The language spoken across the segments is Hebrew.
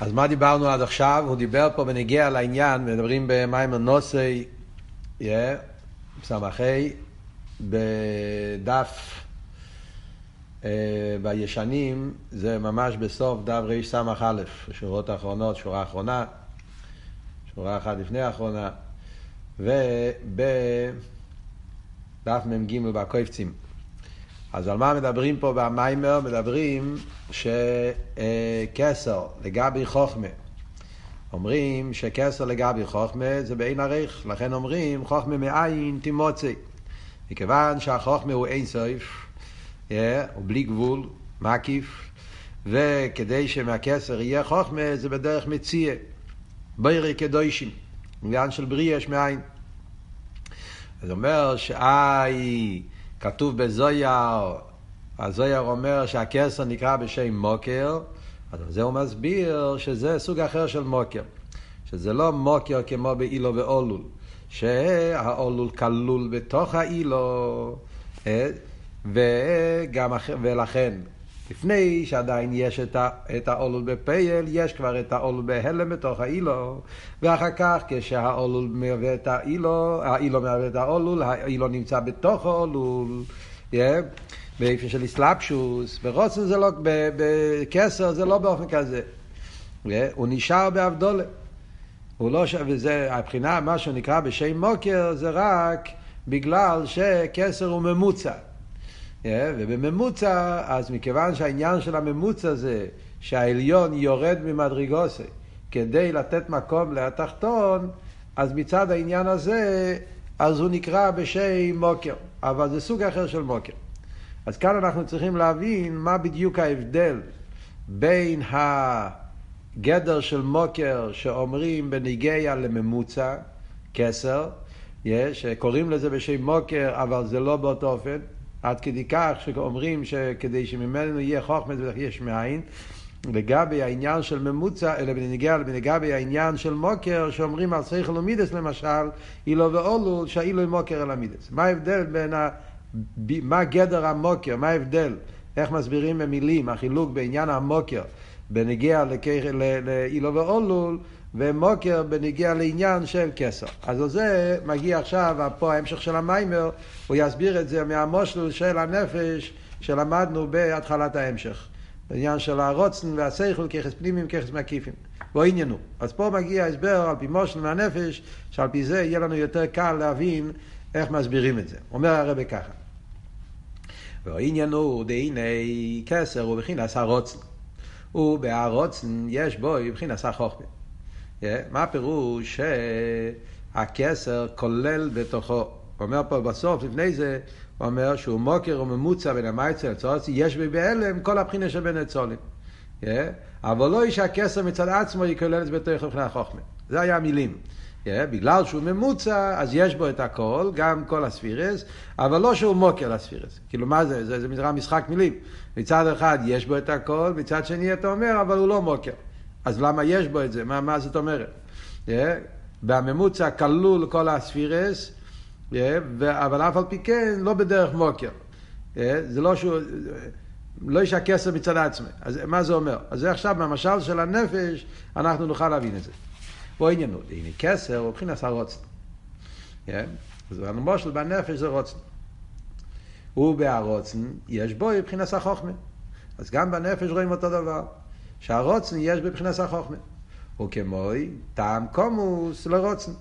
אז מה דיברנו עד עכשיו? הוא דיבר פה בנגיע לעניין, מדברים במיימר נוסי, yeah, סמכי, בדף uh, בישנים, זה ממש בסוף דף רס"א, שורות האחרונות, שורה אחרונה, שורה אחת לפני האחרונה, ובדף מ"ג בקויפצים. אז על מה מדברים פה במיימר? מדברים שכסר לגבי חוכמה. אומרים שכסר לגבי חוכמה זה בעין ערך, לכן אומרים חוכמה מאין תימוצי. מכיוון שהחוכמה הוא אין סוף, yeah, הוא בלי גבול, מקיף, וכדי שמהכסר יהיה חוכמה זה בדרך מציע. בירי קדושים, עניין של בריא יש מאין. זה אומר שאי... כתוב בזויר, הזויר אומר שהכסר נקרא בשם מוקר, אז זה הוא מסביר שזה סוג אחר של מוקר. שזה לא מוקר כמו באילו ואולול, שהאולול כלול בתוך האילו, אה, וגם, ולכן לפני שעדיין יש את, ה, את האולול בפייל, יש כבר את האולול בהלם בתוך האילו, ואחר כך כשהאולול מהווה את האילו, האילו מהווה את האולול, האילו נמצא בתוך האולול, yeah, באופן של אסלאפשוס, ברוצן זה לא, בקסר זה לא באופן כזה, yeah, הוא נשאר באבדולה. הוא לא, וזה, הבחינה, מה שנקרא בשם מוקר, זה רק בגלל שקסר הוא ממוצע. ובממוצע, אז מכיוון שהעניין של הממוצע זה שהעליון יורד ממדרגוסי כדי לתת מקום לתחתון, אז מצד העניין הזה, אז הוא נקרא בשם מוקר, אבל זה סוג אחר של מוקר. אז כאן אנחנו צריכים להבין מה בדיוק ההבדל בין הגדר של מוקר שאומרים בניגיה לממוצע, כסר, יש, קוראים לזה בשם מוקר, אבל זה לא באותו אופן. עד כדי כך שאומרים שכדי שממנו יהיה חוכמה זה יש מאין. לגבי העניין של ממוצע, אלא בנגיע לגבי העניין של מוקר, שאומרים על שכל ומידס למשל, אילו ואולו, שהאילו מוקר אל המידס. מה ההבדל בין ה... מה גדר המוקר, מה ההבדל? איך מסבירים במילים, החילוק בעניין המוקר, בנגיע לאילו ואולול, ומוקר בנגיע לעניין של כסר. אז זה מגיע עכשיו, פה ההמשך של המיימר, הוא יסביר את זה מהמושל של הנפש שלמדנו בהתחלת ההמשך. בעניין של הרוצן והסייכל ככס פנימיים, ככס מקיפים. בו עניינו. אז פה מגיע הסבר על פי מושל מהנפש, שעל פי זה יהיה לנו יותר קל להבין איך מסבירים את זה. אומר הרבי ככה. והעניין הוא דהיני כסר הוא בחינס הרוצן. ובהרוצן יש בו מבחינת החוכמה. מה הפירוש שהכסר כולל בתוכו? הוא אומר פה בסוף, לפני זה, הוא אומר שהוא מוקר וממוצע בין המייצר לצורצי, יש בי בהלם כל הבחינה של בין הצולים. אבל לא שהכסר מצד עצמו יכולל את בתוך מבחינת החוכמה. זה היה המילים. Yeah, בגלל שהוא ממוצע, אז יש בו את הכל, גם כל הספירס, אבל לא שהוא מוקר לספירס. כאילו, מה זה? זה, זה משחק מילים. מצד אחד יש בו את הכל, מצד שני אתה אומר, אבל הוא לא מוקר. אז למה יש בו את זה? מה, מה זאת אומרת? Yeah, בממוצע כלול כל הספירס, yeah, אבל אף על פי כן לא בדרך מוקר. Yeah, זה לא שהוא... לא יש הכסף מצד עצמי. אז מה זה אומר? אז זה עכשיו במשל של הנפש, אנחנו נוכל להבין את זה. בוא עניינו, הנה כסר הוא מבחינת הרוצן. Yeah, אז המושל בנפש זה רוצן. ובהרוצן יש בו מבחינת החוכמה. אז גם בנפש רואים אותו דבר. שהרוצן יש בבחינת החוכמה. וכמוי טעם קומוס לרוצן.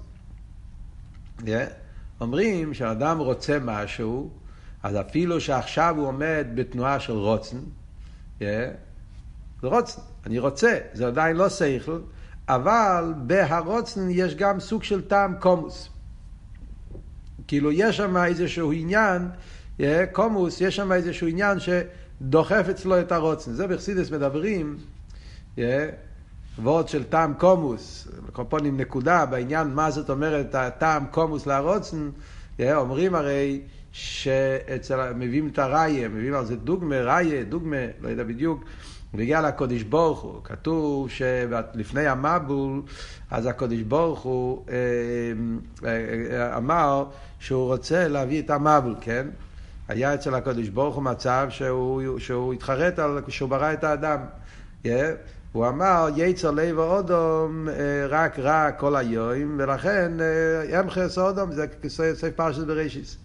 Yeah. אומרים שאדם רוצה משהו, אז אפילו שעכשיו הוא עומד בתנועה של רוצן, yeah, זה רוצן, אני רוצה, זה עדיין לא שכל, אבל בהרוצן יש גם סוג של טעם קומוס. כאילו יש שם איזשהו עניין, yeah, קומוס, יש שם איזשהו עניין שדוחף אצלו את הרוצן. זה בחסידס מדברים וורד של טעם קומוס, קופונים נקודה בעניין מה זאת אומרת הטעם קומוס להרוצן, אומרים הרי שאצל, מביאים את הראיה, מביאים על זה דוגמה, ראיה, דוגמה, לא יודע בדיוק, בגלל הקודש ברוך הוא, כתוב שלפני המבול, אז הקודש ברוך הוא אה, אה, אמר שהוא רוצה להביא את המבול, כן? היה אצל הקודש ברוך הוא מצב שהוא, שהוא התחרט על, כשהוא ברא את האדם. Yeah, הוא אמר, יצר לב אודום רק רע כל היום, ולכן ימחס אודום זה סעיף פרשת בראשיס.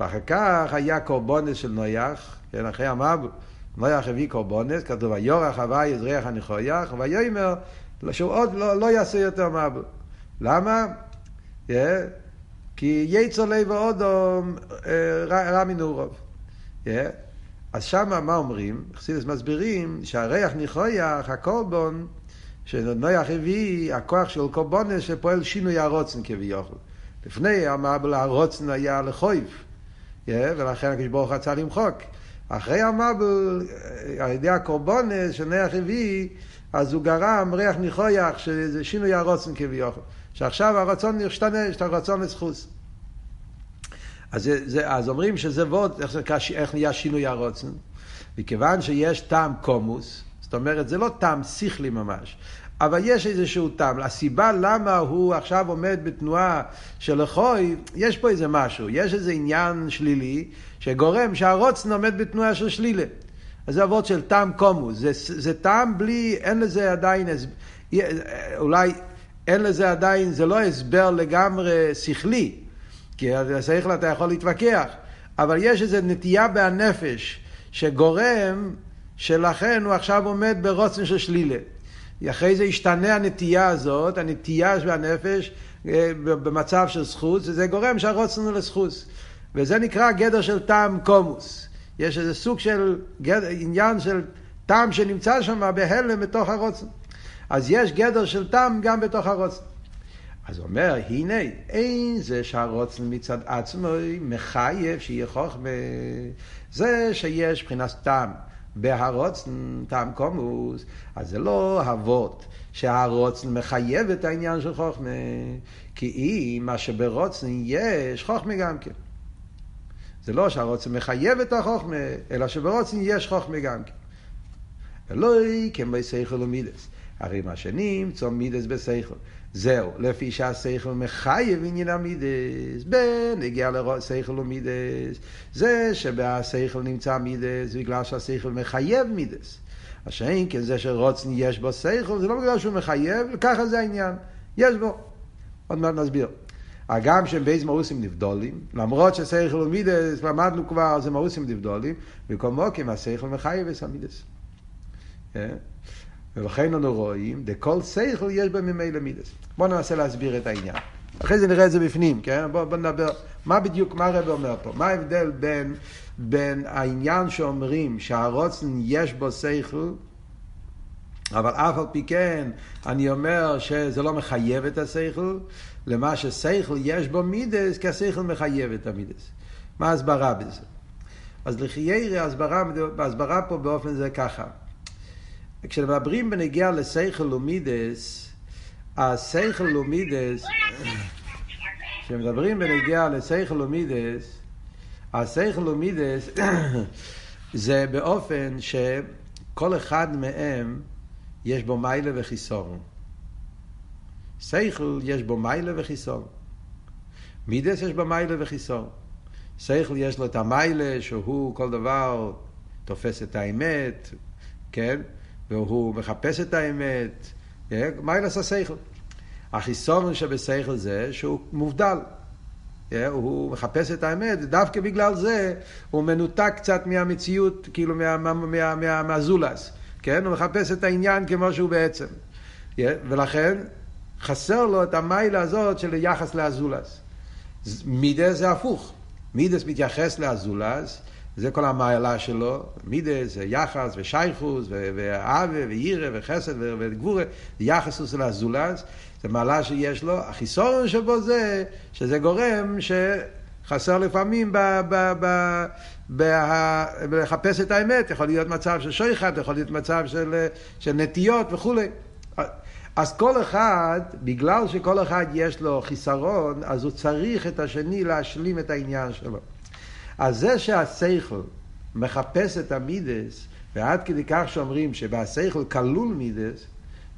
ואחר כך היה קורבונס של נויח, כן, אחרי המבול. נויח הביא קורבונס, כתוב, ויורח הווי יזריח הנכויח, ויאמר שהוא עוד לא, לא יעשה יותר מבול. למה? Yeah, כי יצר לב אודום רע מנעורוב. Yeah. אז שמה מה אומרים? חסידס מסבירים שהריח נכויח, הקורבון, שנויח הביא, הכוח של קורבונס שפועל שינוי הרוצן כביכול. לפני המבול הרוצן היה לחויב, yeah, ולכן הקדוש ברוך רצה למחוק. אחרי המבול, על ידי הקורבונס שנויח הביא, אז הוא גרם ריח נכויח, שזה שינוי הרוצן כביכול. שעכשיו הרצון נשתנה, יש את הרצון לזכוס. אז, זה, אז אומרים שזה ווד, איך, איך נהיה שינוי הרוצן? מכיוון שיש טעם קומוס, זאת אומרת, זה לא טעם שכלי ממש, אבל יש איזשהו טעם. הסיבה למה הוא עכשיו עומד בתנועה של לחוי, יש פה איזה משהו, יש איזה עניין שלילי שגורם שהרוצן עומד בתנועה של שלילה. אז זה אבות של טעם קומוס, זה, זה טעם בלי, אין לזה עדיין, אולי אין לזה עדיין, זה לא הסבר לגמרי שכלי, כי השכל אתה יכול להתווכח, אבל יש איזו נטייה בהנפש שגורם שלכן הוא עכשיו עומד ברוצן של שלילה. אחרי זה ישתנה הנטייה הזאת, הנטייה של הנפש אה, במצב של זכות, וזה גורם שהרוצן הוא. וזה נקרא גדר של טעם קומוס. יש איזה סוג של גדר, עניין של טעם שנמצא שם בהלם בתוך הרוצן. אז יש גדר של טעם גם בתוך הרוצן. אז אומר, הנה, אין זה שהרוצן מצד עצמו מחייב שיהיה חוכמה. זה שיש מבחינת טעם בהרוצן, טעם קומוס, אז זה לא אבות שהרוצן מחייב את העניין של חוכמה, כי אם מה שברוצן יש, חוכמה גם כן. זה לא שהרוצן מחייב את החוכמה, אלא שברוצן יש חוכמה גם כן. אלוהי כמו שכל ומידס. הרי מה שנמצא מידס בשכל. זהו, לפי שהשכל מחייב עניין המידס, בנגיע לשכל ומידס. זה שבשכל נמצא מידס, בגלל שהשכל מחייב מידס. השאין כן זה שרוצן יש בו שכל, זה לא בגלל שהוא מחייב, ככה זה העניין. יש בו. עוד מעט נסביר. הגם שהם בית מהותים נבדלים, למרות ששכל ומידות, למדנו כבר, זה מהותים נבדלים, מכל מקום השכל מחייב המידות. כן? ולכן אנו רואים, דכל שכל יש בהם ממילא מידות. בואו ננסה להסביר את העניין. אחרי זה נראה את זה בפנים, כן? בואו בוא נדבר, מה בדיוק, מה הרב אומר פה? מה ההבדל בין, בין העניין שאומרים שהרצון יש בו שכל, אבל אף על פי כן, אני אומר שזה לא מחייב את השכל, למה ששכל יש בו מידות, כי השכל מחייב את המידות. מה ההסברה בזה? אז לחיירי ההסברה, ההסברה פה באופן זה ככה. כשמדברים בנוגע לשכל ומידות, השכל ומידות, כשמדברים בנוגע לשכל ומידות, השכל ומידות זה באופן שכל אחד מהם יש בו מיילה וחיסורון. שכל יש בו מיילה וחיסורון. מידס יש בו מיילה וחיסורון. שכל יש לו את המיילה שהוא כל דבר תופס את האמת, כן? והוא מחפש את האמת, מיילס השכל. החיסון שבשכל זה שהוא מובדל. הוא מחפש את האמת, דווקא בגלל זה הוא מנותק קצת מהמציאות, כאילו מה, מה, מה, מה, מהזולס. כן? הוא מחפש את העניין כמו שהוא בעצם. ולכן חסר לו את המיילה הזאת של יחס לאזולס. מידס זה הפוך. מידס מתייחס לאזולס, זה כל המעלה שלו, מידס, זה יחס ושייכוס ואהבה וירא וחסד וגבורה, יחסוס של הזולז, זה מעלה שיש לו, החיסורון שבו זה, שזה גורם שחסר לפעמים ב, ב, ב, בלחפש את האמת, יכול להיות מצב של שויחת, יכול להיות מצב של, של נטיות וכולי. אז כל אחד, בגלל שכל אחד יש לו חיסרון, אז הוא צריך את השני להשלים את העניין שלו. אז זה שהשכל מחפש את המידס, ועד כדי כך שאומרים שבשכל כלול מידס,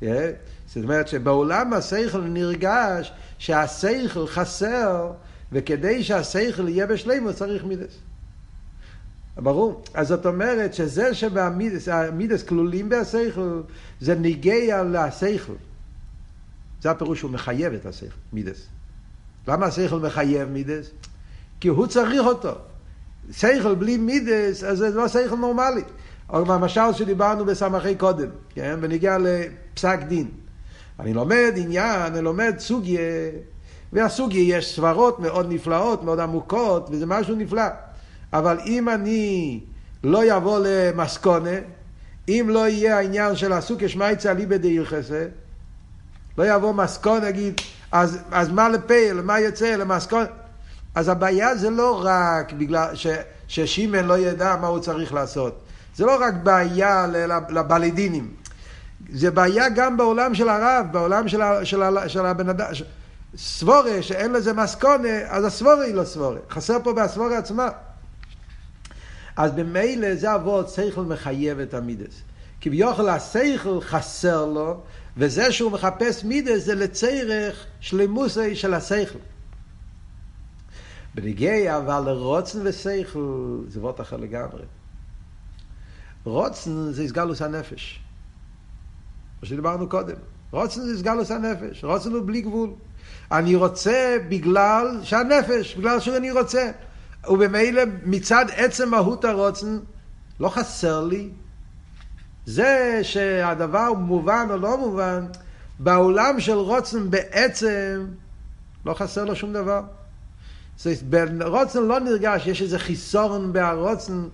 אה, זאת אומרת שבעולם השכל נרגש שהשכל חסר, וכדי שהשכל יהיה בשלימו צריך מידס. ברור. אז זאת אומרת שזה שהמידס כלולים בהסייכל, זה ניגע להסייכל. זה הפירוש שהוא מחייב את הסייכל, מידס. למה הסייכל מחייב מידס? כי הוא צריך אותו. סייכל בלי מידס, אז זה לא סייכל נורמלי. או במשל שדיברנו בסמכי קודם, כן? ונגיע לפסק דין. אני לומד עניין, אני לומד סוגיה, והסוגיה יש סברות מאוד נפלאות, מאוד עמוקות, וזה משהו נפלא. אבל אם אני לא יבוא למסקונה, אם לא יהיה העניין של הסוגיה שמייצא ליבא דהילכסה, לא יבוא מסקונה, נגיד, אז, אז מה לפייל, מה יוצא למסקונה? אז הבעיה זה לא רק בגלל ש, ששימן לא ידע מה הוא צריך לעשות. זה לא רק בעיה לבלידינים. זה בעיה גם בעולם של הרב, בעולם של, ה, של, ה, של הבן אדם. סבורה שאין לזה מסקונה, אז הסבורה היא לא סבורה. חסר פה בסבורה עצמה. אז במילא זה אבות שכל מחייב את המידס. כי ביוכל השכל חסר לו, וזה שהוא מחפש מידס זה לצרך שלמוסי של השכל. בנגיע אבל לרוצן ושכל זה וורט אחר לגמרי. רוצן זה הסגלוס הנפש. מה שדיברנו קודם. רוצן זה הסגלוס הנפש. רוצן הוא בלי גבול. אני רוצה בגלל שהנפש, בגלל שאני רוצה. ובמילא מצד עצם מהות הרוצן, לא חסר לי. זה שהדבר מובן או לא מובן, בעולם של רוצן בעצם לא חסר לו שום דבר. ברוצן לא נרגש, יש איזה חיסורן בהרוצן,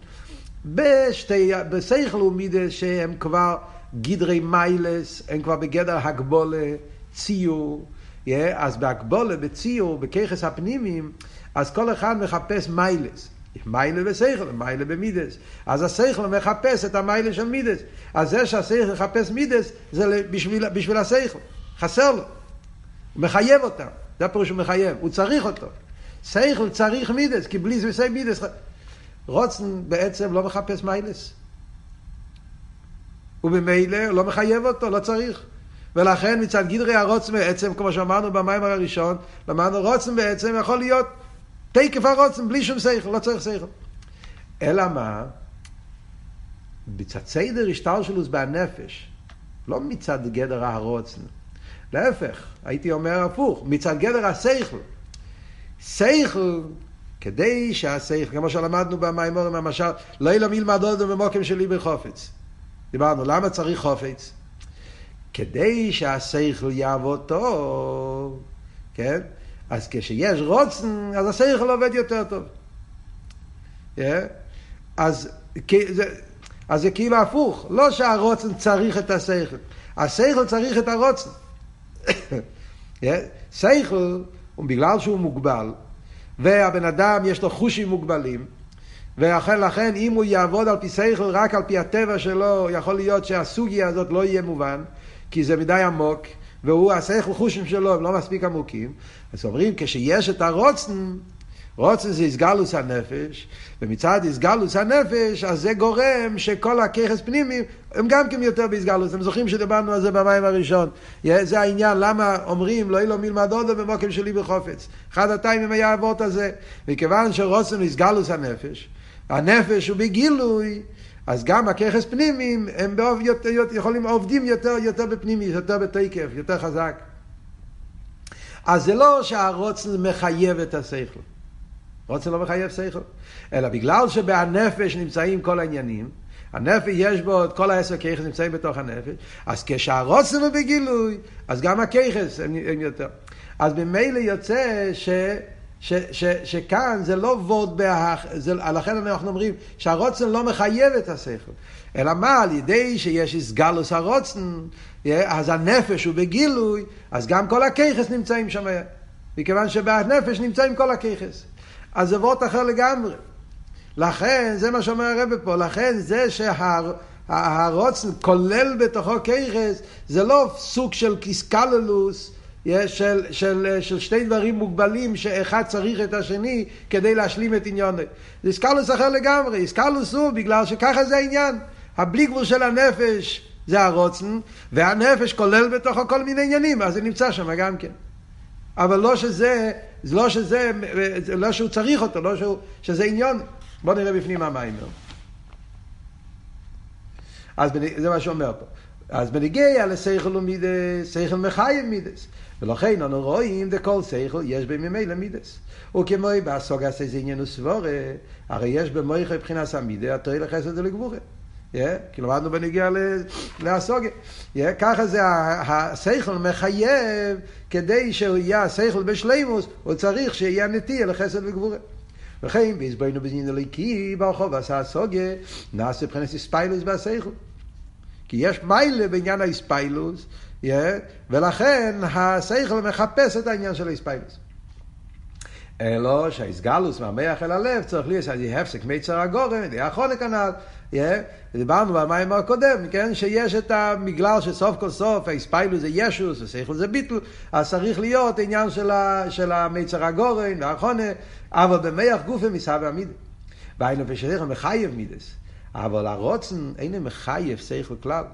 בשתי, בשכל ומידס שהם כבר גדרי מיילס, הם כבר בגדר הגבולה, ציור. Yeah, אז בהגבולה, בציור, בככס הפנימיים, אז כל אחד מחפש מיילס. מיילה בשכל, מיילה במידס. אז השכל מחפש את המיילה של מידס. אז זה שהשכל מחפש מידס, זה בשביל, בשביל השכל. חסר לו. הוא מחייב אותם. זה הפירוש הוא מחייב. הוא צריך אותו. שכל צריך מידס, כי בלי זה מידס. רוצן בעצם לא מחפש מיילס. ובמילא לא מחייב אותו, לא צריך. ולכן מצד גדרי הרוצן בעצם, כמו שאמרנו במיימר הראשון, למדנו רוצן בעצם יכול להיות תקף הרוצן בלי שום שכל, לא צריך שכל. אלא מה? מצד סדר השתלשלוס בנפש, לא מצד גדר הרוצן. להפך, הייתי אומר הפוך, מצד גדר השכל. שכל, כדי שהשכל, כמו שלמדנו במימורים המשל, לא ילום ילמד עוד במוקם שלי בחופץ. דיברנו, למה צריך חופץ? כדי שהשכל יעבוד טוב, כן? אז כשיש רוצן, אז השכל עובד יותר טוב. Yeah? אז, אז זה כאילו הפוך, לא שהרוצן צריך את השכל, השכל צריך את הרוצן. yeah? שכל, בגלל שהוא מוגבל, והבן אדם יש לו חושים מוגבלים, ולכן לכן אם הוא יעבוד על פי שכל רק על פי הטבע שלו, יכול להיות שהסוגיה הזאת לא יהיה מובן, כי זה מדי עמוק, והוא, השכל חושים שלו הם לא מספיק עמוקים, אז אומרים, כשיש את הרוצן, רוצן זה איסגלוס הנפש, ומצד איסגלוס הנפש, אז זה גורם שכל הככס פנימיים הם גם כן יותר באיסגלוס. אתם זוכרים שדיברנו על זה במים הראשון. זה העניין, למה אומרים, לא אילו מלמד עוד במוקם שלי בחופץ. אחד הטיימים היה אבות הזה. מכיוון שרוצן הוא איסגלוס הנפש, הנפש הוא בגילוי, אז גם הככס פנימיים, הם בעוב יותר, יכולים, עובדים יותר, יותר בפנימי, יותר בתקף, יותר חזק. אז זה לא שהרוצן מחייב את השכל. רוצן לא מחייב שכל. אלא בגלל שבהנפש נמצאים כל העניינים, הנפש יש בו את כל העשר ככס נמצאים בתוך הנפש, אז כשהרוצן הוא בגילוי, אז גם הככס הם, הם יותר. אז ממילא יוצא ש... ש, ש, שכאן זה לא וורד בהך, זה, לכן אנחנו אומרים שהרוצן לא מחייב את השכל, אלא מה, על ידי שיש איסגלוס הרוצן, אז הנפש הוא בגילוי, אז גם כל הככס נמצאים שם, מכיוון שבנפש נמצאים כל הככס. אז זה וורד אחר לגמרי. לכן, זה מה שאומר הרב פה, לכן זה שהרוצן כולל בתוכו ככס, זה לא סוג של קיסקללוס, של, של, של שתי דברים מוגבלים שאחד צריך את השני כדי להשלים את עניונו. זה איסקלוס אחר לגמרי, איסקלוס הוא בגלל שככה זה העניין. הבלי גבול של הנפש זה הרוצן, והנפש כולל בתוכו כל מיני עניינים, אז זה נמצא שם גם כן. אבל לא שזה, לא שזה, לא שהוא צריך אותו, לא שהוא, שזה עניון. בואו נראה בפנים המיימר. אז זה מה שאומר פה. אז בנגיע לשכל ומידס, שכל מחייב מידס. ולכן אנו רואים דכל שכל יש בממילא מידס. וכמו בהסוגה זה עניין וסבורה, הרי יש במויכה מבחינת המידה, התוהי לחסד ולגבורה. כי למדנו בנגיע להסוגה. ככה זה השכל מחייב, כדי שהוא יהיה השכל בשלימוס, הוא צריך שיהיה נטייה לחסד וגבורה. וכן, והסברנו בזין אליקי, ברחוב עשה הסוגה, נעשה מבחינת הספיילוס בהשכל. כי יש מיילה בעניין האספיילוס, yeah, ולכן השכל מחפש את העניין של האספיילוס. אלו שהאיסגלוס מהמח אל הלב צריך להיות הפסק מיצר הגורם, זה האחרונה כנ"ל. דיברנו במים הקודם, כן, שיש את המגלל שסוף כל סוף האספיילוס זה ישוס ושכל זה ביטל, אז צריך להיות עניין של, ה, של המיצר הגורם והאחרונה, אבל במח גופה מסע ועמיד. והיינו ושליח מחייב מידס. אבל הרוצן אינו מחייב שכל כלל.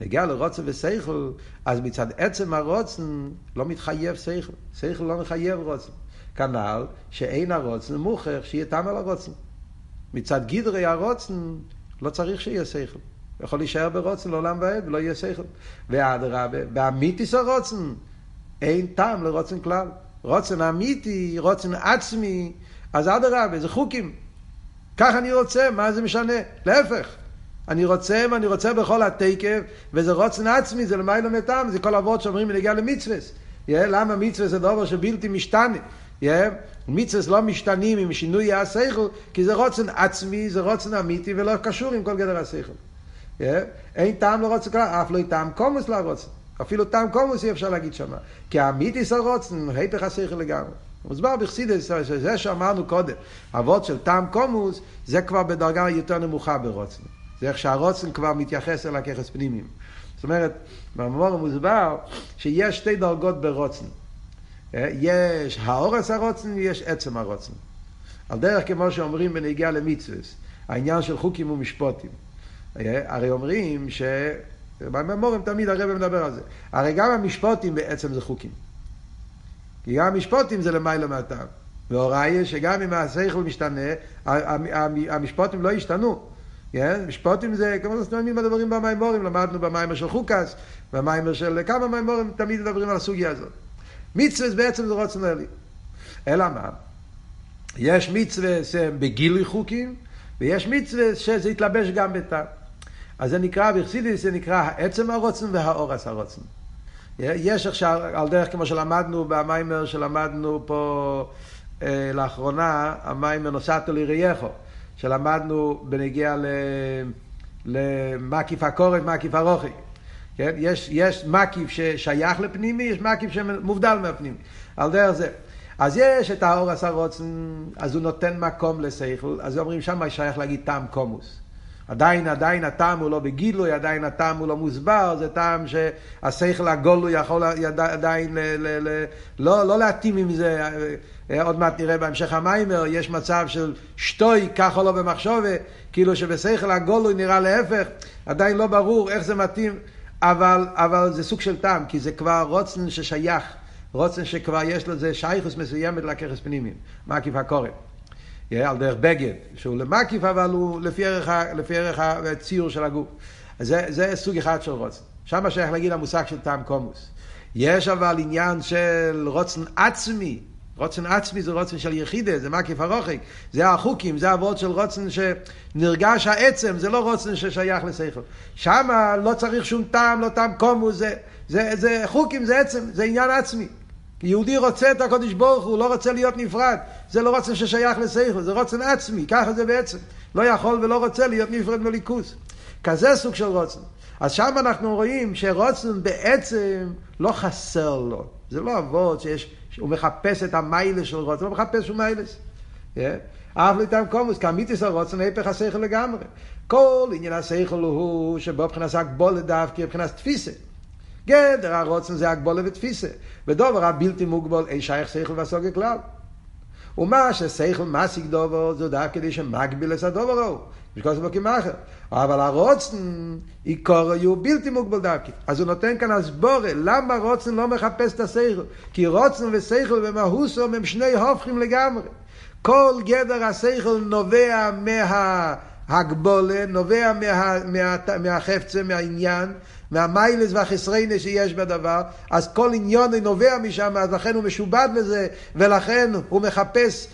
נגיע לרוצן ושכל, אז מצד עצם הרוצן לא מתחייב שכל. שכל לא מחייב רוצן. כנ"ל שאין הרוצן מוכרח שיהיה טעם על הרוצן. מצד גדרי הרוצן לא צריך שיהיה שכל. יכול להישאר ברוצן לעולם ועד ולא יהיה שכל. ואדרבה, באמיתיס הרוצן אין טעם לרוצן כלל. רוצן אמיתי, רוצן עצמי, אז אדרבה, זה חוקים. ככה אני רוצה, מה זה משנה? להפך. אני רוצה ואני רוצה בכל התקף, וזה רוצן עצמי, זה למיילא מטעם, זה כל אבות שאומרים בנגיעה למצווה. Yeah, למה מצווה זה דבר שבלתי משתנה? Yeah, מצווה לא משתנים עם שינוי השכל, כי זה רוצן עצמי, זה רוצן אמיתי, ולא קשור עם כל גדר השכל. Yeah, אין טעם לרוצן כלל, אף לא טעם קומוס לרוצן. אפילו טעם קומוס אי אפשר להגיד שמה. כי האמיתיס הרוצן, היפך השכל לגמרי. מוסבר בחסידס, זה שאמרנו קודם, אבות של טעם קומוס, זה כבר בדרגה יותר נמוכה ברוצן. זה איך שהרוצן כבר מתייחס אל הככס פנימיים. זאת אומרת, במאמר מוסבר שיש שתי דרגות ברוצן. יש האורס הרוצן ויש עצם הרוצן. על דרך כמו שאומרים בנגיעה למצווה, העניין של חוקים ומשפוטים. הרי אומרים ש... בממורים תמיד הרב מדבר על זה. הרי גם המשפוטים בעצם זה חוקים. כי גם המשפוטים זה למעלה מהטעם. והוראי שגם אם השכל משתנה, המשפוטים לא ישתנו. כן? משפוטים זה כמו שתמיד מדברים במימורים, למדנו במיימר של חוקס, במיימר של כמה מימורים תמיד מדברים על הסוגיה הזאת. מצווה בעצם זה רוצן אלי. אלא מה? יש מצווה שהם בגילוי חוקים, ויש מצווה שזה יתלבש גם בטעם. אז זה נקרא, בחסידיס זה נקרא העצם הרוצן והאורס הרוצן. יש עכשיו, על דרך כמו שלמדנו במיימר שלמדנו פה אה, לאחרונה, המיימר נוסעתו לירייכו, שלמדנו בנגיע למקיף הקורף, מקיף הרוחי. כן? יש, יש מקיף ששייך לפנימי, יש מקיף שמובדל מהפנימי. על דרך זה. אז יש את האור עשה רוצן, אז הוא נותן מקום לשכל, אז אומרים שם שייך להגיד טעם קומוס. עדיין, עדיין הטעם הוא לא בגילוי, עדיין הטעם הוא לא מוסבר, זה טעם שהשכל הגולוי יכול עדיין ל, ל, ל, לא, לא להתאים עם זה. עוד מעט נראה בהמשך המיימר, יש מצב של שטוי, ככה לא במחשובה, כאילו שבשכל הגולוי נראה להפך, עדיין לא ברור איך זה מתאים, אבל, אבל זה סוג של טעם, כי זה כבר רוצן ששייך, רוצן שכבר יש לזה שייכוס מסוימת לככס פנימיים, מקיף הקורן. על דרך בגד, שהוא למקיף אבל הוא לפי ערך, לפי ערך הציור של הגוף. זה, זה סוג אחד של רוצן. שם שייך להגיד המושג של טעם קומוס. יש אבל עניין של רוצן עצמי, רוצן עצמי זה רוצן של יחידה, זה מקיף הרוחק, זה החוקים, זה אבות של רוצן שנרגש העצם, זה לא רוצן ששייך לשכל. שם לא צריך שום טעם, לא טעם קומוס, זה, זה, זה חוקים, זה עצם, זה עניין עצמי. יהודי רוצה את הקודש ברוך הוא, לא רוצה להיות נפרד. זה לא רוצן ששייך לשכל, זה רוצן עצמי, ככה זה בעצם. לא יכול ולא רוצה להיות נפרד מליכוס. כזה סוג של רוצן. אז שם אנחנו רואים שרוצן בעצם לא חסר לו. זה לא אבות שיש, הוא מחפש את המיילה של רוצן, הוא מחפש שום מיילס. אף לא איתם קומוס, כאמיתיס הרוצן, היפך השכל לגמרי. כל עניין השכל הוא שבו מבחינת הגבולת דווקא, מבחינת תפיסה. גדר הרוצן זה הגבולה ותפיסה. ודובר הבלתי מוגבל אין שייך שכל והסוגיה כלל. ומה ששכל מסיק דובר זה דווקא כדי שמגביל את הדובר ההוא. משקול סבוקים אחר. אבל הרוצן עיקור הוא בלתי מוגבל דווקא. אז הוא נותן כאן הסבורה, למה רוצן לא מחפש את השכל? כי רוצן ושכל במהוסו הם שני הופכים לגמרי. כל גדר השכל נובע מההגבולה, נובע מה, מה, מהחפצה, מהעניין, מהמיילס והחסריינה שיש בדבר, אז כל עניון נובע משם, אז לכן הוא משובד לזה, ולכן הוא מחפש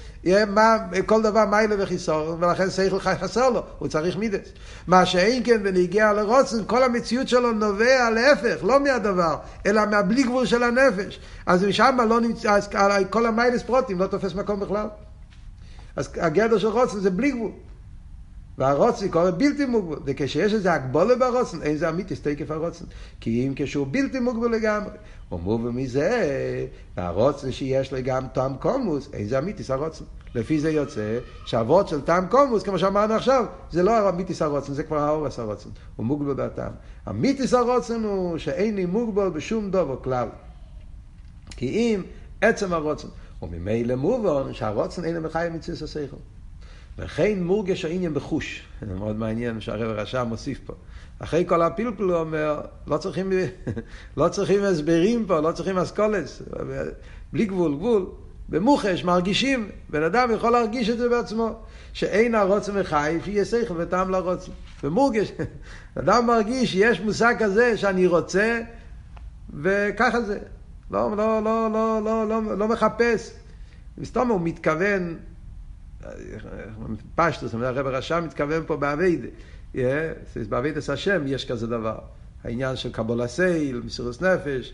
מה, כל דבר מיילה וחיסור, ולכן שכל חסר לו, הוא צריך מידס. מה שאין כן ונגיע לרוצן, כל המציאות שלו נובע להפך, לא מהדבר, אלא מהבלי גבול של הנפש. אז משם לא נמצא, אז כל המיילס פרוטים לא תופס מקום בכלל. אז הגדר של רוצן זה בלי גבול. והרוצן קורא בלתי מוגבל, וכשיש איזה הגבולה ברוצן, אין זה אמיתי תקף הרוצן. כי אם כשהוא בלתי מוגבל לגמרי, הוא מובן מזה, והרוצן שיש לו גם טעם קומוס, אין זה אמיתיס הרוצן. לפי זה יוצא שהאבות של טעם קומוס, כמו שאמרנו עכשיו, זה לא אמיתיס הרוצן, זה כבר האורס הרוצן. הוא מוגבל בטעם. אמיתיס הרוצן הוא שאין לי מוגבל בשום דובר כלל. כי אם עצם הרוצן, וממילא מובן שהרוצן אין למחייב מציאס השכל. וכן מורגש העניין בחוש. זה מאוד מעניין שהרב הרשע מוסיף פה. אחרי כל הפלפל הוא אומר, לא צריכים, לא צריכים הסברים פה, לא צריכים אסכולס. בלי גבול, גבול. במוחש מרגישים, בן אדם יכול להרגיש את זה בעצמו, שאין הרוצן מחייב, שיהיה שכל וטעם לרוצן. במורגש, אדם מרגיש שיש מושג כזה שאני רוצה, וככה זה. לא, לא, לא, לא, לא, לא, לא מחפש. מסתום הוא מתכוון פשטות, הרבי הרש"ב מתכוון פה בעבודה. בעבודת השם יש כזה דבר. העניין של קבלת עול, מסירות נפש.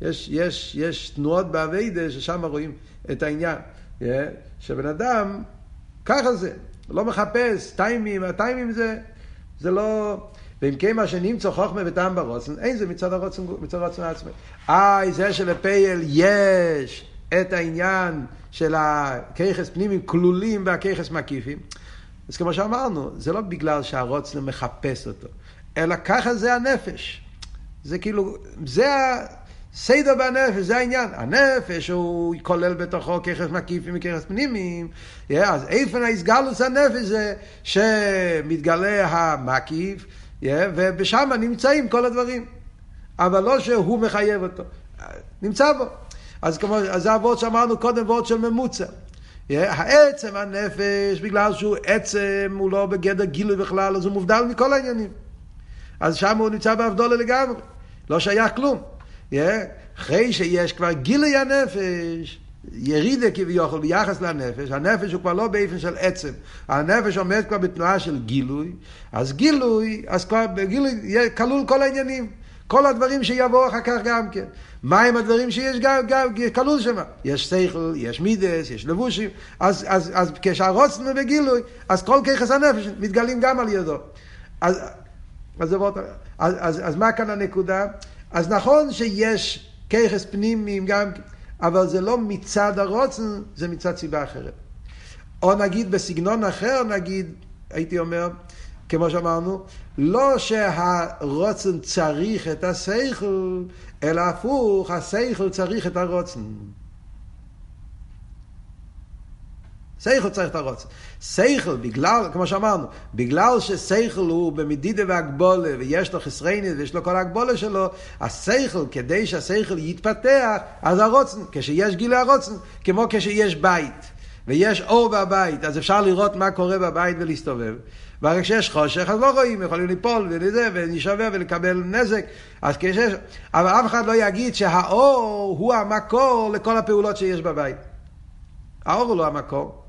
יש, יש, יש תנועות בעבודה ששם רואים את העניין. שבן אדם, ככה זה, לא מחפש טעמים, הטעמים זה, זה לא... ואם כן מה שנמצא חוכמה וטעם ברצון, אין זה מצד הרצון, מצד הרצון עצמו. אה, זה שלפועל יש את העניין של הכוחות פנימיים כלולים והכוחות מקיפים. אז כמו שאמרנו, זה לא בגלל שהרוצן מחפש אותו, אלא ככה זה הנפש. זה כאילו, זה הסדר בנפש, זה העניין. הנפש הוא כולל בתוכו ככס מקיפים וככס פנימיים. Yeah, אז איפה ההסגלוס הנפש זה שמתגלה המקיף, yeah, ובשם נמצאים כל הדברים. אבל לא שהוא מחייב אותו. נמצא בו. אז כמו, אז זה הוורד שאמרנו קודם, וורד של ממוצע. העצם הנפש, בגלל שהוא עצם, הוא לא בגדר גילוי בכלל, אז הוא מובדל מכל העניינים. אז שם הוא נמצא בהבדולה לגמרי, לא שייך כלום. אחרי שיש כבר גילוי הנפש, ירידה כביכול ביחס לנפש, הנפש הוא כבר לא באופן של עצם, הנפש עומד כבר בתנועה של גילוי, אז גילוי, אז כבר בגילוי כלול כל העניינים. כל הדברים שיבואו אחר כך גם כן. מהם הדברים שיש גם, גם כלול שם? יש שכל, יש מידס, יש לבושים, אז, אז, אז כשהרוצנו בגילוי, אז כל ככס הנפש מתגלים גם על ידו. אז, אז, אז, אז, אז, מה כאן הנקודה? אז נכון שיש ככס פנימיים גם, אבל זה לא מצד הרוצן, זה מצד סיבה אחרת. או נגיד בסגנון אחר, נגיד, הייתי אומר, כמו שאמרנו, לא שהרוצן צריך את השכל, אלא הפוך, השכל צריך את הרוצן. שכל צריך את הרוצן. שכל, בגלל, כמו שאמרנו, בגלל ששכל הוא במדידה והגבולה, ויש לו חסריינת ויש לו כל הגבולה שלו, השכל, כדי שהשכל יתפתח, אז הרוצן, כשיש גילי הרוצן, כמו כשיש בית, ויש אור בבית, אז אפשר לראות מה קורה בבית ולהסתובב. ורק כשיש חושך אז לא רואים, יכולים ליפול ולזה, ולהישבר ולקבל נזק. אז כשיש... אבל אף אחד לא יגיד שהאור הוא המקור לכל הפעולות שיש בבית. האור הוא לא המקור.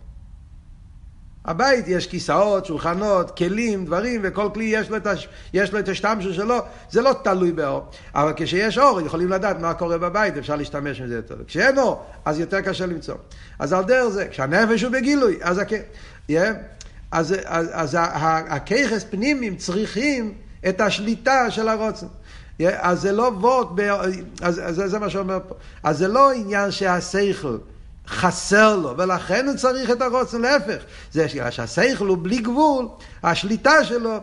הבית יש כיסאות, שולחנות, כלים, דברים, וכל כלי יש לו את, הש... יש לו את השתמשו שלו, זה לא תלוי באור. אבל כשיש אור, יכולים לדעת מה קורה בבית, אפשר להשתמש עם זה יותר. כשאין אור, אז יותר קשה למצוא. אז על דרך זה, כשהנפש הוא בגילוי, אז... הכ... Yeah. אז, אז, אז הכיכס פנימיים צריכים את השליטה של הרוצן. אז זה לא וורד, אז, אז זה מה שאומר פה. אז זה לא עניין שהשכל חסר לו, ולכן הוא צריך את הרוצן, להפך. זה שהשכל הוא בלי גבול, השליטה שלו,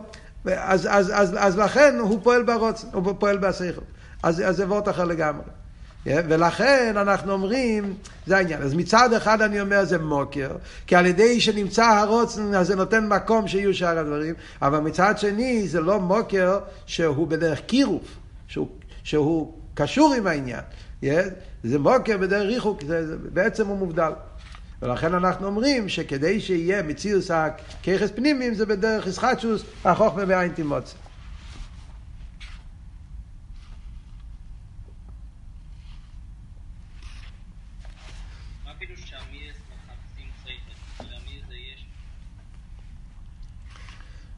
אז, אז, אז, אז לכן הוא פועל ברוצן, הוא פועל בשכל. אז, אז זה וורד אחר לגמרי. ולכן אנחנו אומרים, זה העניין. אז מצד אחד אני אומר זה מוקר, כי על ידי שנמצא הרוצן, אז זה נותן מקום שיהיו שאר הדברים, אבל מצד שני זה לא מוקר שהוא בדרך קירוף, שהוא, שהוא קשור עם העניין. זה מוקר בדרך ריחוק, זה, זה, בעצם הוא מובדל. ולכן אנחנו אומרים שכדי שיהיה מציאוס הככס פנימיים זה בדרך ישחטשוס החוכמה והאינטימוציה.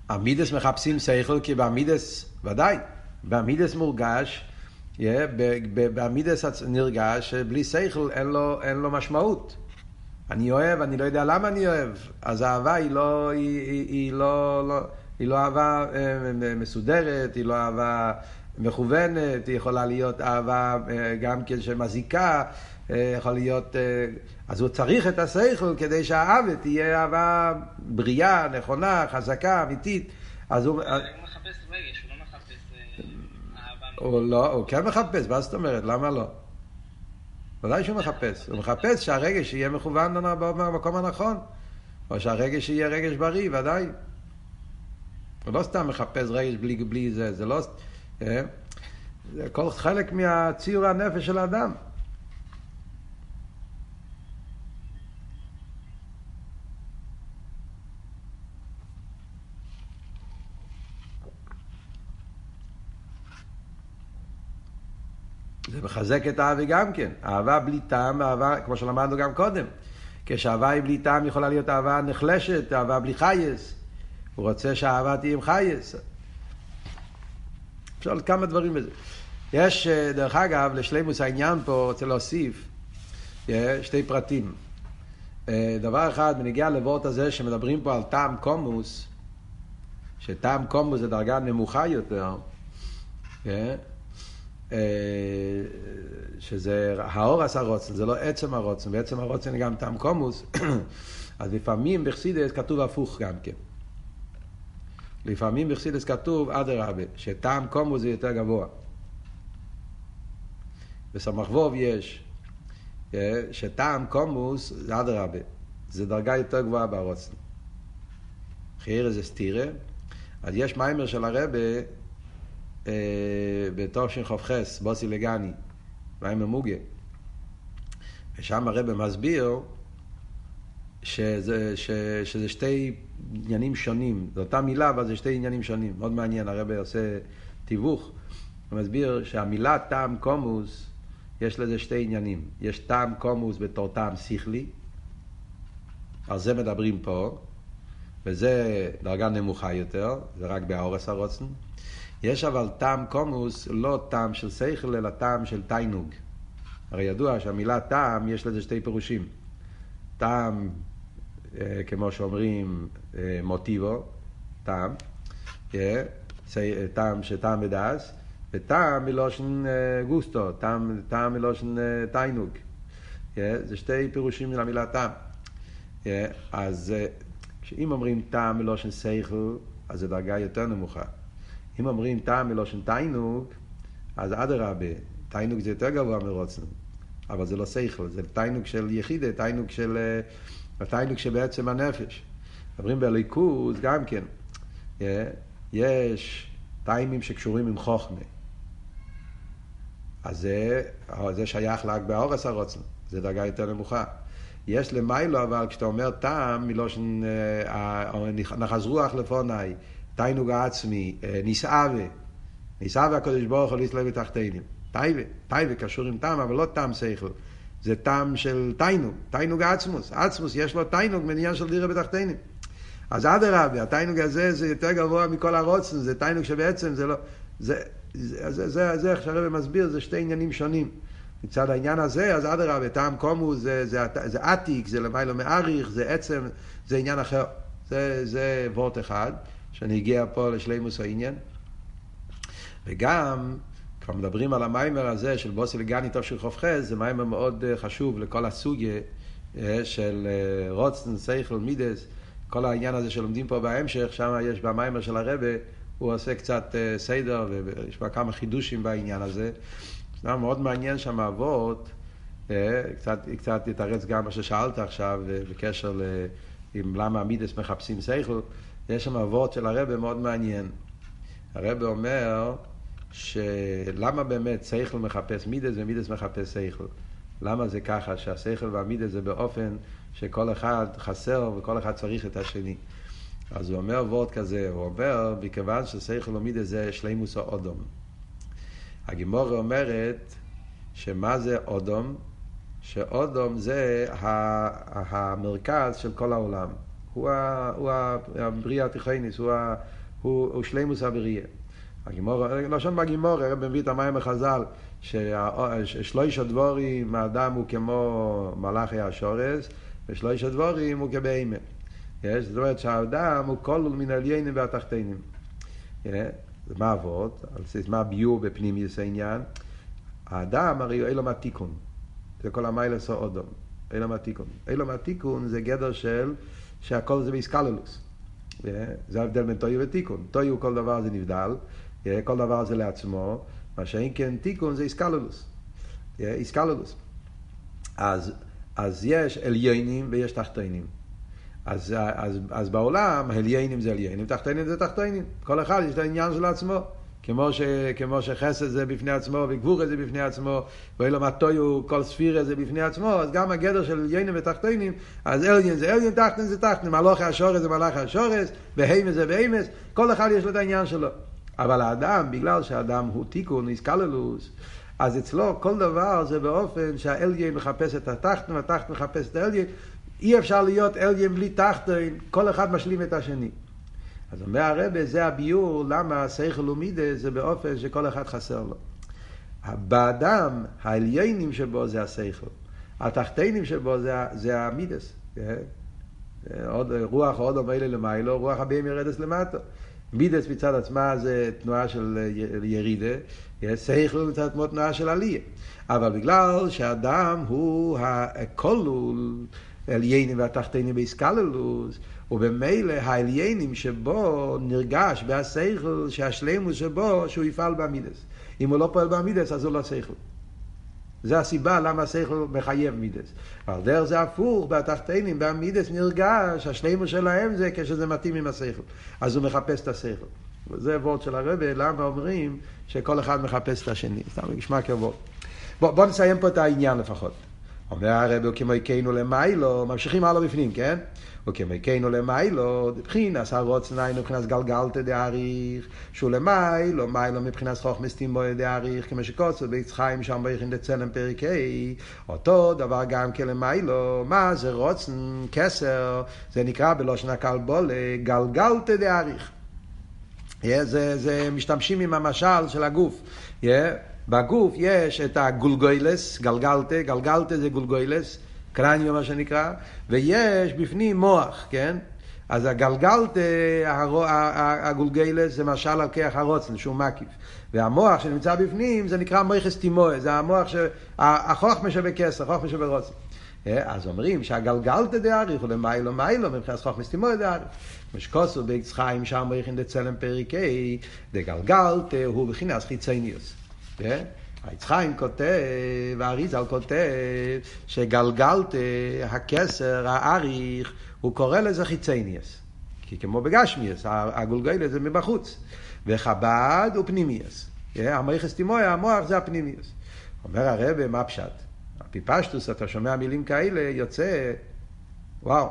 המידס מחפשים שכל כי בעמידס, ודאי, בעמידס מורגש, yeah, בעמידס נרגש שבלי שכל אין לו, אין לו משמעות. אני אוהב, אני לא יודע למה אני אוהב. אז האהבה היא לא, היא, היא, היא לא, לא, היא לא אהבה אה, מסודרת, היא לא אהבה מכוונת, היא יכולה להיות אהבה אה, גם כן שמזיקה, יכול להיות... אז הוא צריך את השכל כדי שהאהבה תהיה אהבה בריאה, נכונה, חזקה, אמיתית. אז הוא... הוא מחפש רגש, הוא לא מחפש אהבה. הוא לא, הוא כן מחפש, מה זאת אומרת? למה לא? ודאי שהוא מחפש. הוא מחפש שהרגש יהיה מכוון במקום הנכון. או שהרגש יהיה רגש בריא, ודאי. הוא לא סתם מחפש רגש בלי, בלי זה, זה לא... אה? זה כל חלק מהציור הנפש של האדם. מחזק את האהבה גם כן. אהבה בלי טעם, אהבה, כמו שלמדנו גם קודם. כשאהבה היא בלי טעם יכולה להיות אהבה נחלשת, אהבה בלי חייס. הוא רוצה שהאהבה תהיה עם חייס. אפשר עוד כמה דברים בזה. יש, אה, דרך אגב, לשלימוס העניין פה, רוצה להוסיף אה, שתי פרטים. אה, דבר אחד, בנגיע לוורט הזה שמדברים פה על טעם קומוס, שטעם קומוס זה דרגה נמוכה יותר, שזה האורס הרוצן, זה לא עצם הרוצן, בעצם הרוצן גם טעם קומוס, אז לפעמים בחסידס כתוב הפוך גם כן. לפעמים בחסידס כתוב אדרבה, שטעם קומוס זה יותר גבוה. בסמ"ך ווב יש אה, שטעם קומוס זה אדרבה, זה דרגה יותר גבוהה ברוצן. חייר זה סטירה, אז יש מיימר של הרבה אה, חופכס, בוסי לגני, מים ממוגה. ושם הרב מסביר שזה, ש, שזה שתי עניינים שונים. זו אותה מילה, אבל זה שתי עניינים שונים. מאוד מעניין, הרב עושה תיווך. הוא מסביר שהמילה טעם קומוס, יש לזה שתי עניינים. יש טעם קומוס בתור טעם שכלי, על זה מדברים פה, וזה דרגה נמוכה יותר, זה רק באורס הרוצן. יש אבל טעם קומוס, לא טעם של שכל, אלא טעם של תיינוג. הרי ידוע שהמילה טעם, יש לזה שתי פירושים. טעם, אה, כמו שאומרים, אה, מוטיבו, טעם, אה, טעם שטעם בדס, וטעם מלושן גוסטו, טעם, טעם מלושן תיינוג. זה שתי פירושים של המילה טעם. אז אם אומרים טעם מלושן שכל, אז זו דרגה יותר נמוכה. אם אומרים טעם מלושן תיינוג, אז אדרבה, תיינוג זה יותר גבוה מרוצן, אבל זה לא שכל, זה תיינוג של יחידה, תיינוג של... אה, תיינוג שבעצם הנפש. מדברים בליכוז גם כן, אה, יש טיימים שקשורים עם חוכמה. אז זה, זה שייך רק באורס הרוצן, זה דרגה יותר נמוכה. יש למיילו, אבל כשאתה אומר טעם, מלושן אה, נחז רוח לפוני, תיינוג העצמי, אה, נסעבה, נסעבה הקדוש ברוך הוא להסתלב בתחתינים. טייבה, טייבה קשור עם טעם, אבל לא טעם שכל. זה טעם של תיינוג, תיינוג עצמוס. עצמוס יש לו תיינוג מעניין של דירה בתחתינים. אז אדרבה, התיינוג הזה זה יותר גבוה מכל הרוצן, זה תיינוג שבעצם זה לא... זה, זה, זה, זה, זה איך שהרבא מסביר, זה שתי עניינים שונים. מצד העניין הזה, אז אדרבה, טעם קומו זה, זה, זה, זה עתיק, זה למיילו מעריך, זה עצם, זה עניין אחר. זה, זה וורט אחד. שאני אגיע פה לשלימוס העניין. וגם, כבר מדברים על המיימר הזה של בוסי לגני טוב של חופכס, זה מיימר מאוד אה, חשוב לכל הסוגיה אה, של אה, רוצן, סייכל, מידס, כל העניין הזה שלומדים פה בהמשך, שם יש במיימר של הרבה, הוא עושה קצת סדר ויש בה כמה חידושים בעניין הזה. זה מאוד מעניין שם אבות, קצת, קצת יתרץ גם מה ששאלת עכשיו בקשר ל... עם למה המידס מחפשים סייכל. יש שם אבות של הרבה מאוד מעניין. הרבה אומר שלמה באמת שכל מחפש מידס ומידס מחפש שכל. למה זה ככה, שהשכל והמידה זה באופן שכל אחד חסר וכל אחד צריך את השני. אז הוא אומר וורד כזה, הוא אומר, מכיוון ששכל ומידה זה שלימוס האודום. הגימורה אומרת שמה זה אודום? שאודום זה המרכז של כל העולם. הוא, הוא הבריאה התיכוניס, הוא, הוא, הוא שלימוס הבריאה. הגימור, לשון בגימור, הרב מביא את המים בחז"ל, ששלוש הדבורים, האדם הוא כמו מלאכי השורס, ושלוש הדבורים הוא כבהמה. זאת אומרת שהאדם הוא כל מן עליינים והתחתינים. מה אבות? מה הביור בפנימיוס העניין? האדם הרי הוא אילום התיקון. זה כל המיילס או אודום. אילום התיקון. אילום התיקון זה גדר של שהכל זה באיסקללוס. זה ההבדל בין טויו ותיקון. טויו כל דבר זה נבדל, כל דבר זה לעצמו, מה שאין כן תיקון זה איסקללוס. איסקללוס. אז, אז יש עליינים ויש תחתינים. אז, אז, אז בעולם עליינים זה עליינים, תחתינים זה תחתינים. כל אחד יש את העניין של עצמו. כמו, ש, כמו שחסד זה בפני עצמו וגבורה זה בפני עצמו ואילו מטויו כל ספירה זה בפני עצמו אז גם הגדר של עליינים ותחתינים אז עליין זה עליין תחתין זה תחתין מלאכי השורס זה מלאכי השורס בהימס זה בהימס כל אחד יש לו את העניין שלו. אבל האדם בגלל שהאדם הוא תיקון איסקללוס אז אצלו כל דבר זה באופן שהאליין מחפש את התחתין והתחתין מחפש את האליין. אי אפשר להיות אליין בלי תחתין כל אחד משלים את השני אז אומר הרבה, זה הביור למה שכל ומידה זה באופן שכל אחד חסר לו. באדם, העליינים שבו זה השכל. התחתינים שבו זה, זה המידס. כן? עוד, רוח עוד אומר למיילו, רוח הבאים ירדס למטה. מידס מצד עצמה זה תנועה של ירידה, שכל מצד עצמו תנועה של עלייה. אבל בגלל שהאדם הוא הכלול, עליינים והתחתינים באיסקללוס, ובמילא העליינים שבו נרגש בהשכל שהשלימוס שבו שהוא יפעל בעמידס. אם הוא לא פועל בעמידס אז הוא לא שכל. זה הסיבה למה השכל מחייב מידס. אבל דרך זה הפוך, בתחתינים, בעמידס נרגש, השלימוס שלהם זה כשזה מתאים עם השכל. אז הוא מחפש את השכל. וזה וורד של הרבה, למה אומרים שכל אחד מחפש את השני. סתם נשמע כוורד. בוא, בוא נסיים פה את העניין לפחות. אומר הרב, כמו יקנו למיילו, ממשיכים הלאה בפנים, כן? וכמקנו למיילו, מבחינס הרוצנאי מבחינס גלגלתא דאריך, שהוא למיילו, מיילו מבחינס חוכמס תימוי דאריך, כמו שקוצר בית חיים שם ביכין דצלם פרק ה', אותו דבר גם כלמיילו, מה זה רוצן, כסר, זה נקרא בלושן הקלבולה, גלגלתא דאריך. Yeah, זה, זה משתמשים עם המשל של הגוף. Yeah, בגוף יש את הגולגוילס, גלגלתא, גלגלתא זה גולגוילס, קרניו מה שנקרא, ויש בפנים מוח, כן? אז הגלגלת, הגולגלס, זה משל על כיח הרוצן, שהוא מקיף. והמוח שנמצא בפנים, זה נקרא מויכס תימואה, זה המוח, ש... החוכמה שבכסר, החוכמה שברוצן. אז אומרים שהגלגלתא דאריך הוא למיילו מיילו מבחינת חוכמס תימואה דאריך. משקוסו באקס חיים שם בריחין דצלם פריקי, דגלגלתא הוא בחינת חיצניוס. היצחיים כותב, האריזל כותב, שגלגלת הכסר, האריך, הוא קורא לזה חיצניאס. כי כמו בגשמיאס, הגולגלת זה מבחוץ. וחב"ד הוא פנימיאס. המייחס תימויה, המוח זה הפנימיאס. אומר הרבה, מה פשט? הפיפשטוס, אתה שומע מילים כאלה, יוצא, וואו,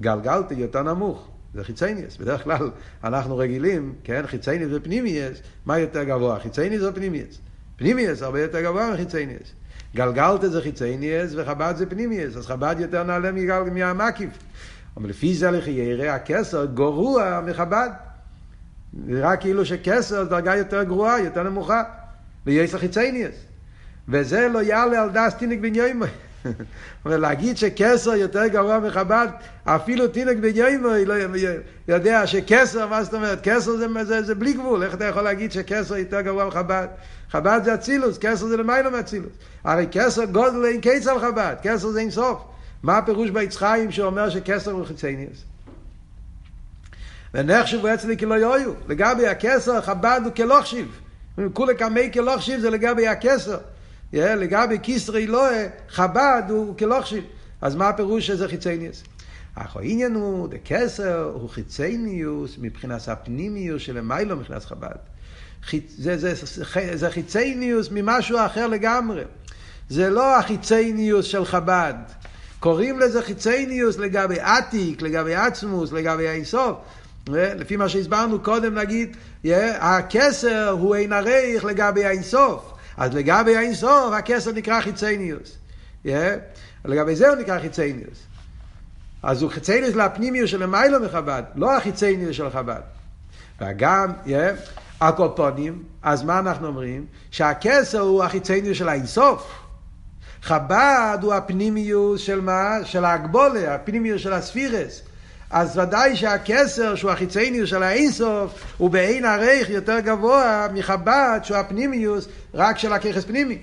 גלגלתי יותר נמוך. זה חיצייניאס. בדרך כלל אנחנו רגילים, כן, חיצייניאס ופנימיאס, מה יותר גבוה, חיצייניאס או פנימיאס? פנימיאס הרבה יותר גבוה מחיצייניאס. גלגלתא זה חיצייניאס וחב"ד זה פנימיאס, אז חב"ד יותר נעלה מהמקיף. אבל לפי זה לחיירה הכסר גרוע מחב"ד. נראה כאילו שכסר זה דרגה יותר גרועה, יותר נמוכה. ויש לחיצייניאס. וזה לא יעלה על דס תינק בן יוימוי. אבל להגיד שכסר יותר גרוע מחב"ד, אפילו תינק בן יוימוי לא יודע שכסר, מה זאת אומרת? כסר זה, זה, זה בלי גבול. איך אתה יכול להגיד שכסר יותר גרוע מחב"ד? חב"ד זה אצילוס, כסר זה למיילא מאצילוס. הרי כסר גודל אין קץ על חב"ד, כסר זה אין סוף. מה הפירוש בעץ חיים שאומר שכסר הוא חיצניאס? ונחשבו אצלי כלא יויו. לגבי הכסר, חב"ד הוא כלוכשיב. כולי קמי כלוכשיב זה לגבי הכסר. לגבי כיסרי לואה, חב"ד הוא כלוכשיב. אז מה הפירוש שזה חיצניאס? אך העניין הוא, דקסר הוא חיצניוס מבחינת הפנימיוס של המיילו מבחינת חב"ד. זה, זה, זה, זה חיצניוס ממשהו אחר לגמרי. זה לא החיצייניוס של חב"ד. קוראים לזה חיצייניוס לגבי עתיק, לגבי עצמוס, לגבי האינסוף. לפי מה שהסברנו קודם, נגיד, הכסר הוא אין עריך לגבי האינסוף. אז לגבי האינסוף, הכסר נקרא חיצייניוס. לגבי זה הוא נקרא חיצייניוס. אז הוא חיצייניוס לפנימיות של המיילו מחב"ד, לא החיצייניוס של חב"ד. וגם, הקופונים, אז מה אנחנו אומרים? שהכסר הוא החיצייניוס של האינסוף. חב"ד הוא הפנימיוס של מה? של ההגבולה, הפנימיוס של הספירס. אז ודאי שהכסר שהוא החיצייניוס של האינסוף הוא בעין הרייך יותר גבוה מחב"ד שהוא הפנימיוס רק של הככס פנימי.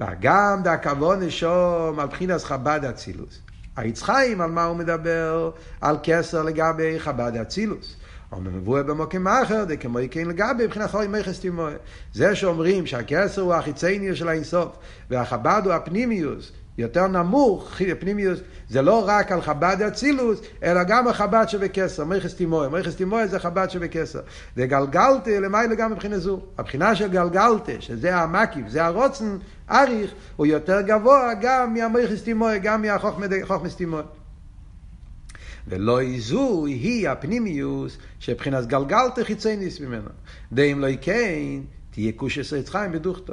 וגם דהכבון נשום על בחינס חב"ד אצילוס. היצחיים על מה הוא מדבר? על כסר לגבי חב"ד אצילוס. אומר מבואה במוקם אחר, כמו כן לגבי מבחינת חורי מכס תימוי. זה שאומרים שהכסר הוא החיצייניוס של האינסוף, והחב"ד הוא הפנימיוס, יותר נמוך, פנימיוס, זה לא רק על חב"ד אצילוס, אלא גם החב"ד שבכסר, מכס תימוי. מכס תימוי זה חב"ד שבכסר. וגלגלתה למעלה גם מבחינה זו. הבחינה של גלגלתה, שזה המקיף, זה הרוצן, אריך, הוא יותר גבוה גם מהמכס תימוי, גם מהחוכמס תימוי. ולא איזו היא הפנימיוס שבחינת גלגלתה חיצייניס ממנו. דאם לא כן, תהיה קושס עץ חיים בדוכתו.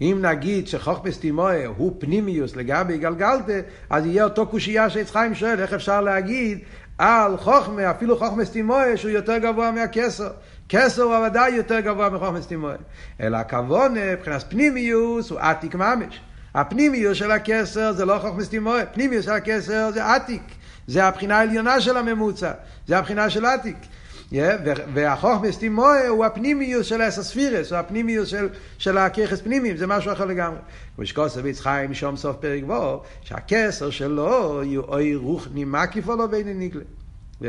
אם נגיד שחוכמס תימואה הוא פנימיוס לגבי גלגלתה, אז יהיה אותו קושייה שעץ חיים שואל, איך אפשר להגיד על חוכמה, אפילו חוכמס תימואה, שהוא יותר גבוה מהכסר. כסר הוא ודאי יותר גבוה מחוכמס תימואה. אלא הכוונה, מבחינת פנימיוס, הוא עתיק ממש. הפנימיוס של הכסר זה לא חוכמס תימואה, פנימיוס של הכסר זה עתיק. זה הבחינה העליונה של הממוצע, זה הבחינה של עתיק. והחוכמס תימואה הוא הפנימיוס של האסספירס, הוא הפנימיוס של, של הככס פנימיים, זה משהו אחר לגמרי. כמו שקוסביץ חיים שום סוף פרק וו, שהכסר שלו יהיו אוי רוחני מקיף או לא בין ניגלה. Yeah,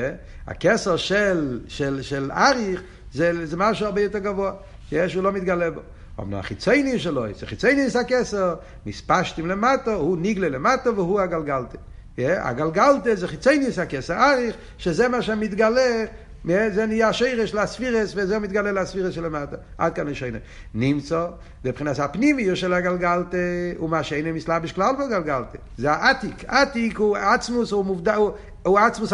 הכסר של, של, של אריך זה, זה משהו הרבה יותר גבוה, שהוא לא מתגלה בו. אמנם החיצייני שלו, זה חיצייני זה הכסר, מספשתם למטו, הוא ניגלה למטו והוא הגלגלתם. הגלגלתא זה חיצייניס הכסר אריך, שזה מה שמתגלה, זה נהיה שירש לספירס, וזה מתגלה לספירס שלמטה. עד כאן לשיינה. נמצא, מבחינת הפנימיות של הגלגלתא, הוא מה שאינו מסלבש כלל בגלגלתא. זה העתיק. עתיק הוא עצמוס, הוא מובדל, הוא, הוא עצמוס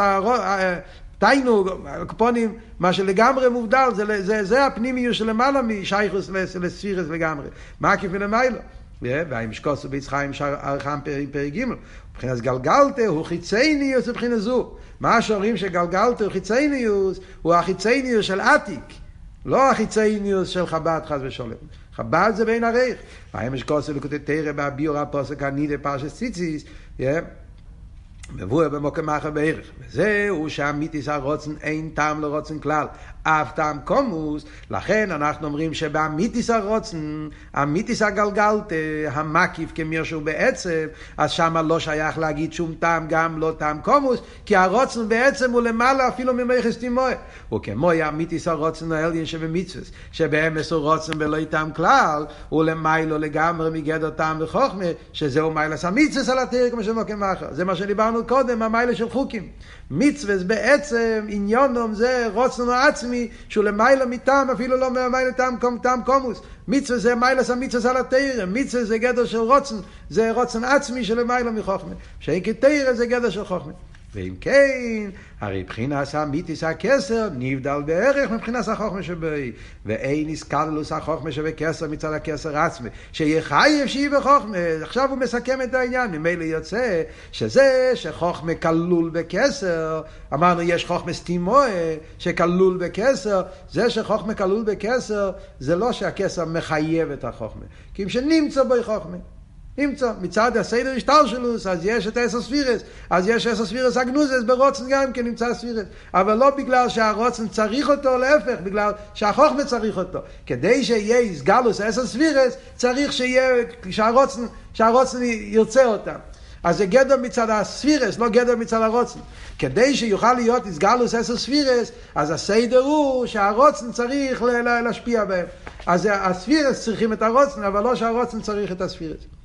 תיינו, קופונים, מה שלגמרי מובדל, זה, זה, זה הפנימיות שלמעלה משייכוס לספירס לגמרי. מה כפי למיילו? והאימשקוסו ביצחיים ארכם פרק ג' מבחינת גלגלתא הוא חיצייניוס מבחינת זו. מה שאומרים שגלגלתא הוא חיצייניוס, הוא החיצייניוס של עתיק, לא החיצייניוס של חב"ד חס ושלום. חב"ד זה בין הרייך. והאימשקוסו לקוטי תרא בהביאור הפוסק הנידה פרשס ציציס, מבואר במוקם אחר בערך. וזהו שהמיתיס הרוצן אין טעם לרוצן כלל. אף טעם קומוס, לכן אנחנו אומרים שבאמיתיס הרוצן, אמיתיס הגלגלת, המקיף כמיר שהוא בעצם, אז שמה לא שייך להגיד שום טעם, גם לא טעם קומוס, כי הרוצן בעצם הוא למעלה אפילו ממכס תימוה. הוא כמו אמיתיס הרוצן העליין שבמצווס, שבאמס הוא רוצן ולא טעם כלל, הוא למיילו לגמרי מגדר טעם וחוכמה, שזהו מיילס המצווס על התיר כמו שמוקם אחר. זה מה שדיברנו קודם, המיילה של חוקים. מצווה בעצם עניונום זה רוצנו עצמי שהוא למיילה מטעם אפילו לא מיילה טעם, טעם קומוס. מצווה זה מיילס המצווה על התרא מצווה זה גדר של רוצן זה רוצן עצמי של למיילה מחוכמה. שאין כתרא זה גדר של חוכמה ואם כן, הרי מבחינס המיתיס הכסר נבדל בערך מבחינס החוכמה שבי, ואין איסקללוס החוכמה שבכסר מצד הכסר עצמי, שיהיה חייב שיהיה בחוכמה. עכשיו הוא מסכם את העניין, ממילא יוצא שזה שחוכמה כלול בכסר, אמרנו יש חוכמה סטימואה שכלול בכסר, זה שחוכמה כלול בכסר, זה לא שהכסר מחייב את החוכמה, כי אם שנמצא בו חוכמה. נמצא, מצד הסדר השטלשלוס, אז יש את אסר ספירס, אז יש אסר ספירס אגנוזס ברוצן גם כן נמצא ספירס, אבל לא בגלל שהרוצן צריך אותו, להפך, בגלל שהחוכמה צריך אותו. כדי שיהיה איסגלוס אסר ספירס, צריך שיהיה, שהרוצן, שהרוצן ירצה אותם. אז זה גדר מצד הספירס, לא גדר מצד הרוצן. כדי שיוכל להיות איסגלוס אסר ספירס, אז הסדר הוא שהרוצן צריך להשפיע בהם. אז הספירס צריכים את הרוצן, אבל לא שהרוצן צריך את הספירס.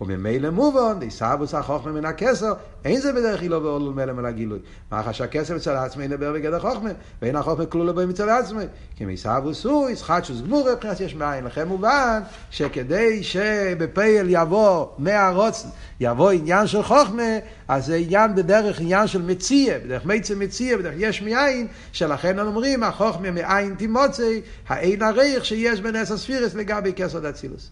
וממילא מובן, דסבוס החוכמה מן הכסר, אין זה בדרך אילו ואולו מלא מן הגילוי. מאחר שהכסר מצד עצמי נדבר בגדר חוכמה, ואין החוכמה כלולה בו מצד עצמי. כי מסבוס הוא, ישחטשוס גמור, מבחינת יש מאין. לכן מובן שכדי שבפייל יבוא מהרוץ, יבוא עניין של חוכמה, אז זה עניין בדרך עניין של מציע, בדרך מיצה מציע, בדרך יש מאין, שלכן אומרים, החוכמה מאין תימוצי, האין הריח שיש בנס הספירס לגבי כסר דצילוס.